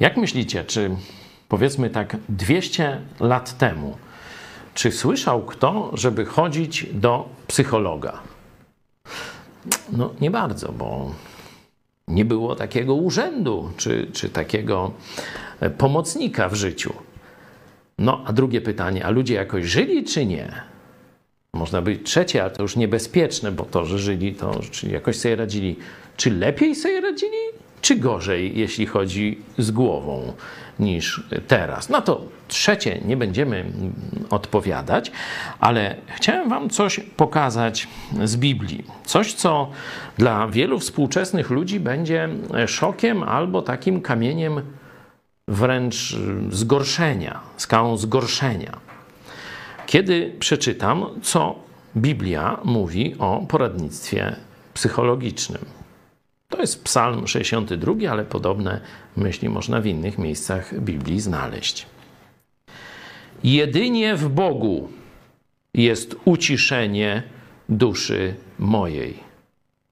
Jak myślicie, czy powiedzmy tak 200 lat temu, czy słyszał kto, żeby chodzić do psychologa? No nie bardzo, bo nie było takiego urzędu czy, czy takiego e, pomocnika w życiu. No a drugie pytanie, a ludzie jakoś żyli czy nie? Można być trzecie, ale to już niebezpieczne, bo to, że żyli, to czy jakoś sobie radzili. Czy lepiej sobie radzili, czy gorzej, jeśli chodzi z głową niż teraz? No to trzecie nie będziemy odpowiadać, ale chciałem Wam coś pokazać z Biblii. Coś, co dla wielu współczesnych ludzi będzie szokiem albo takim kamieniem wręcz zgorszenia, skałą zgorszenia. Kiedy przeczytam, co Biblia mówi o poradnictwie psychologicznym. To jest Psalm 62, ale podobne myśli można w innych miejscach Biblii znaleźć. Jedynie w Bogu jest uciszenie duszy mojej.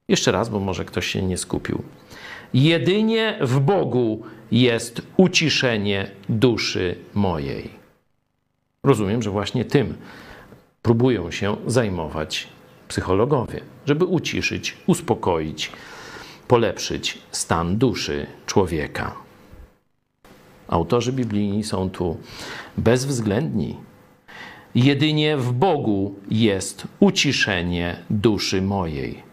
Jeszcze raz, bo może ktoś się nie skupił. Jedynie w Bogu jest uciszenie duszy mojej. Rozumiem, że właśnie tym próbują się zajmować psychologowie, żeby uciszyć, uspokoić, polepszyć stan duszy człowieka. Autorzy biblijni są tu bezwzględni. Jedynie w Bogu jest uciszenie duszy mojej.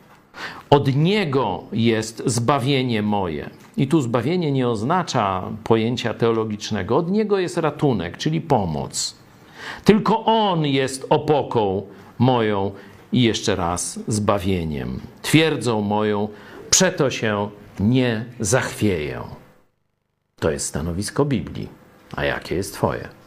Od Niego jest zbawienie moje. I tu zbawienie nie oznacza pojęcia teologicznego. Od Niego jest ratunek, czyli pomoc. Tylko On jest opoką moją i jeszcze raz zbawieniem, twierdzą moją, przeto się nie zachwieję. To jest stanowisko Biblii. A jakie jest Twoje?